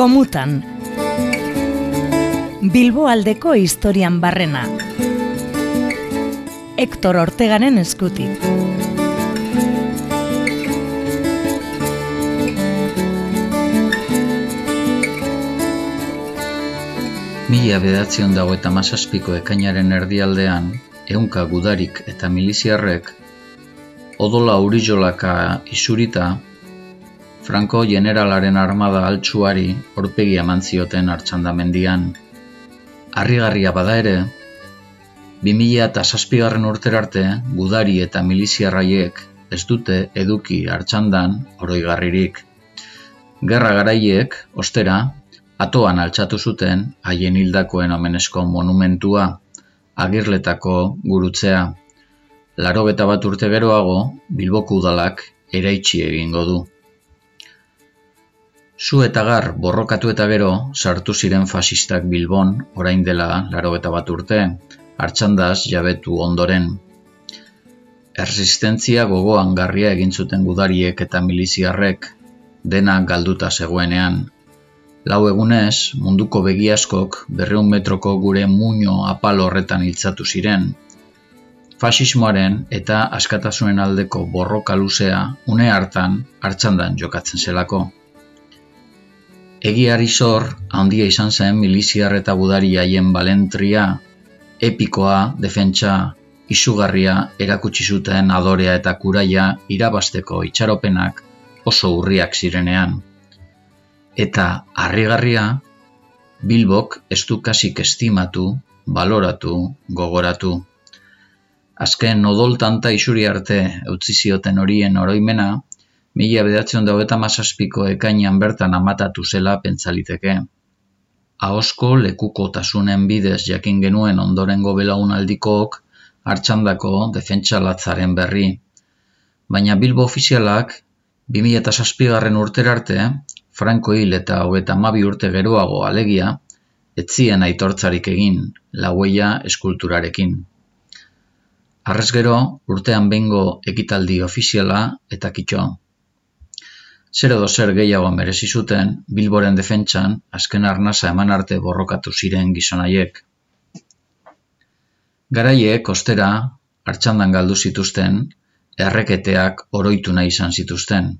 Gomutan. Bilbo aldeko historian barrena. Hector Ortegaren eskutik. Mila bedatzion dago eta masazpiko ekainaren erdialdean, ehunka gudarik eta miliziarrek, odola urijolaka isurita, Franco generalaren armada altsuari orpegi eman zioten hartxandamendian. Arrigarria bada ere, 2000 eta zazpigarren urterarte gudari eta miliziarraiek ez dute eduki hartxandan oroigarririk. Gerra garaiek, ostera, atoan altxatu zuten haien hildakoen omenezko monumentua, agirletako gurutzea. Laro bat urte geroago, Bilboku udalak eraitsi egingo du. Zu eta gar borrokatu eta gero sartu ziren fasistak Bilbon orain dela laro eta bat urte, hartxandaz jabetu ondoren. Erresistentzia gogoan garria egin zuten gudariek eta miliziarrek, dena galduta zegoenean. Lau egunez, munduko begiaskok berreun metroko gure muño apal horretan hiltzatu ziren. Fasismoaren eta askatasunen aldeko borroka luzea une hartan hartxandan jokatzen zelako. Egiari zor, handia izan zen miliziar eta budari haien balentria, epikoa, defentsa, izugarria erakutsi zuten adorea eta kuraia irabasteko itxaropenak oso urriak zirenean. Eta harrigarria, Bilbok ez du kasik estimatu, baloratu, gogoratu. Azken odol tanta isuri arte utzi zioten horien oroimena, mila dago eta masazpiko ekainan bertan amatatu zela pentsaliteke. Ahosko lekuko tasunen bidez jakin genuen ondorengo belaunaldikook hartxandako defentsa latzaren berri. Baina Bilbo ofizialak, 2006 garren urterarte, Franco hil eta hogeta mabi urte geroago alegia, etzien aitortzarik egin, laueia eskulturarekin. Arrez gero, urtean bengo ekitaldi ofiziala eta kitxo. Zer edo zer gehiago merezi zuten, Bilboren defentsan azken arnasa eman arte borrokatu ziren gizonaiek. Garaiek, ostera, hartxandan galdu zituzten, erreketeak oroitu nahi izan zituzten.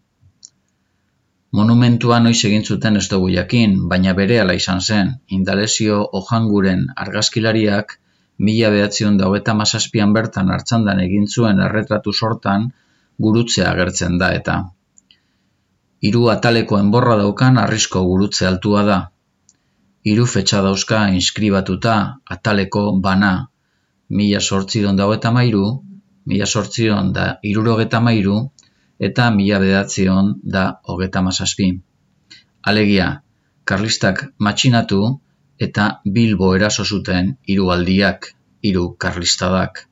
Monumentua noiz egin zuten ez dugu jakin, baina bere ala izan zen, indalezio ojanguren argazkilariak mila behatzion eta mazazpian bertan hartxandan egin zuen erretratu sortan gurutzea agertzen da eta hiru ataleko enborra daukan arrisko gurutze altua da. Hiru fetxa dauzka inskribatuta ataleko bana, mila sortzion dago eta mairu, mila sortzion da irurogeta mairu, eta mila bedatzion da hogeta mazazpi. Alegia, karlistak matxinatu eta bilbo eraso zuten hiru aldiak, hiru karlistadak.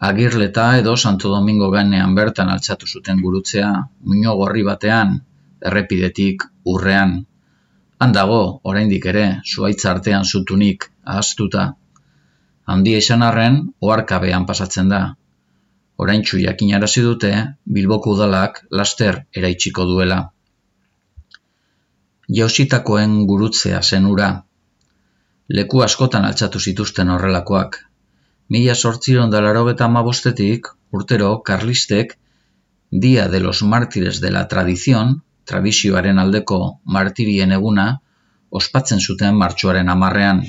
Agirleta edo Santo Domingo ganean bertan altzatu zuten gurutzea, muño gorri batean, errepidetik urrean. Handago, oraindik ere, zuaitza artean zutunik, ahaztuta. Handia izan arren, oarkabean pasatzen da. Orain jakin arazi dute, bilboko udalak laster eraitsiko duela. Jausitakoen gurutzea zenura. Leku askotan altzatu zituzten horrelakoak, Mila sortziron da urtero, karlistek, Dia de los Mártires de la Tradición, tradizioaren aldeko martirien eguna, ospatzen zuten martxoaren amarrean.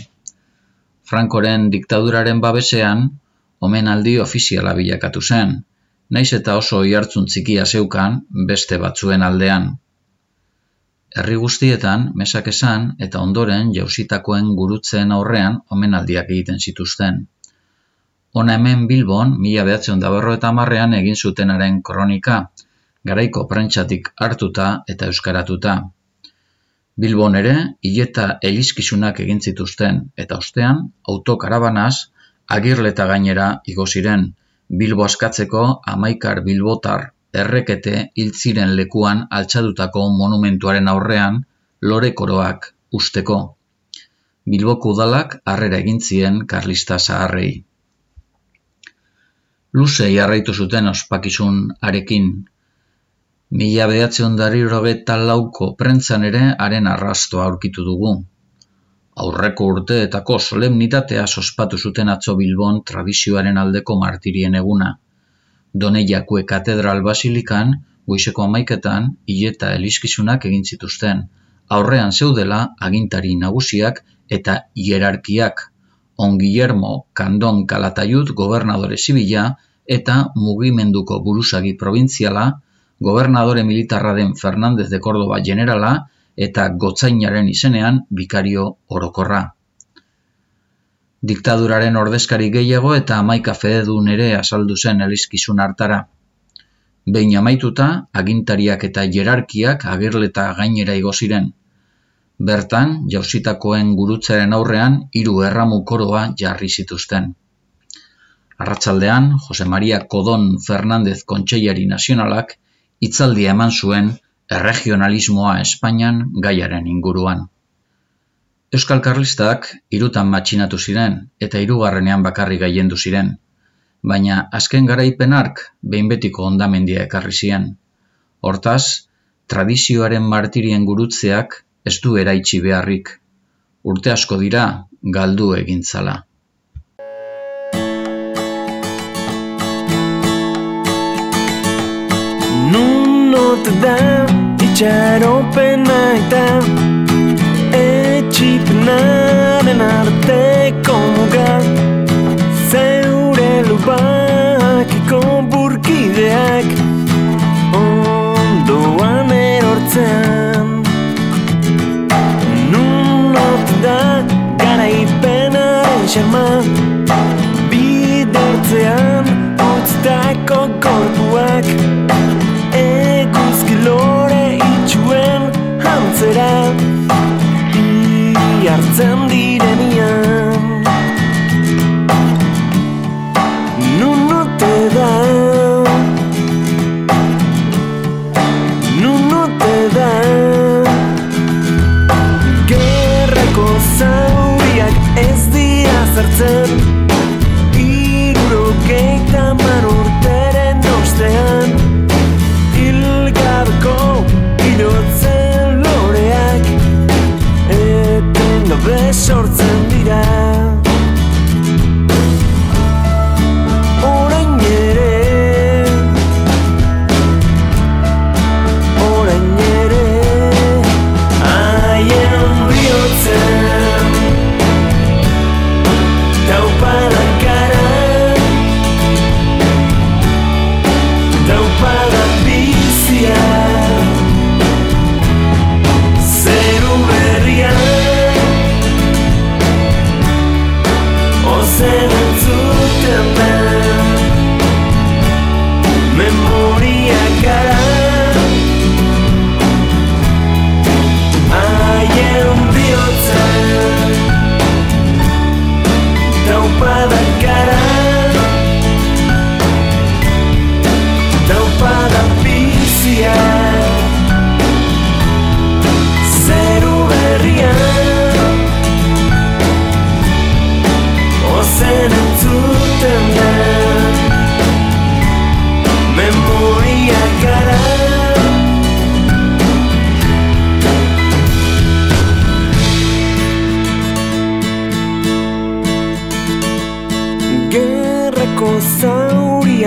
Frankoren diktaduraren babesean, omenaldi ofiziala bilakatu zen, naiz eta oso ihartzun txikia zeukan beste batzuen aldean. Herri guztietan, mesak esan eta ondoren jausitakoen gurutzen aurrean omenaldiak egiten zituzten. Hona hemen Bilbon, mila da eta marrean egin zutenaren kronika, garaiko prentsatik hartuta eta euskaratuta. Bilbon ere, hileta elizkizunak egin zituzten, eta ostean, autokarabanaz, agirleta gainera igo ziren, Bilbo askatzeko amaikar bilbotar errekete hiltziren lekuan altxadutako monumentuaren aurrean lore koroak usteko. Bilboko udalak harrera egin zien Karlista Zaharrei luze jarraitu zuten ospakizun arekin. Mila behatzen dari lauko prentzan ere haren arrastoa aurkitu dugu. Aurreko urteetako solemnitatea sospatu zuten atzo Bilbon tradizioaren aldeko martirien eguna. Doneiakue katedral basilikan, goizeko amaiketan, hileta eliskizunak egin zituzten. Aurrean zeudela agintari nagusiak eta hierarkiak. On Guillermo Kandon Kalatayud gobernadore zibila eta mugimenduko buruzagi provintziala, gobernadore militarra den Fernandez de Córdoba generala eta gotzainaren izenean bikario orokorra. Diktaduraren ordezkari gehiago eta amaika fededun ere azaldu zen elizkizun hartara. Behin amaituta, agintariak eta jerarkiak agirleta gainera igoziren. Bertan, jausitakoen gurutzaren aurrean hiru erramu koroa jarri zituzten. Arratsaldean, Jose Maria Kodon Fernandez Kontseilari Nazionalak hitzaldia eman zuen erregionalismoa Espainian gaiaren inguruan. Euskal Karlistak irutan matxinatu ziren eta hirugarrenean bakarri gaiendu ziren, baina azken garaipenark behin betiko ondamendia ekarri zian. Hortaz, tradizioaren martirien gurutzeak ez du eraitsi beharrik. Urte asko dira galdu egintzala. ote da itxaropena eta etxipenaren arteko xerma bidertzean utztako korpuak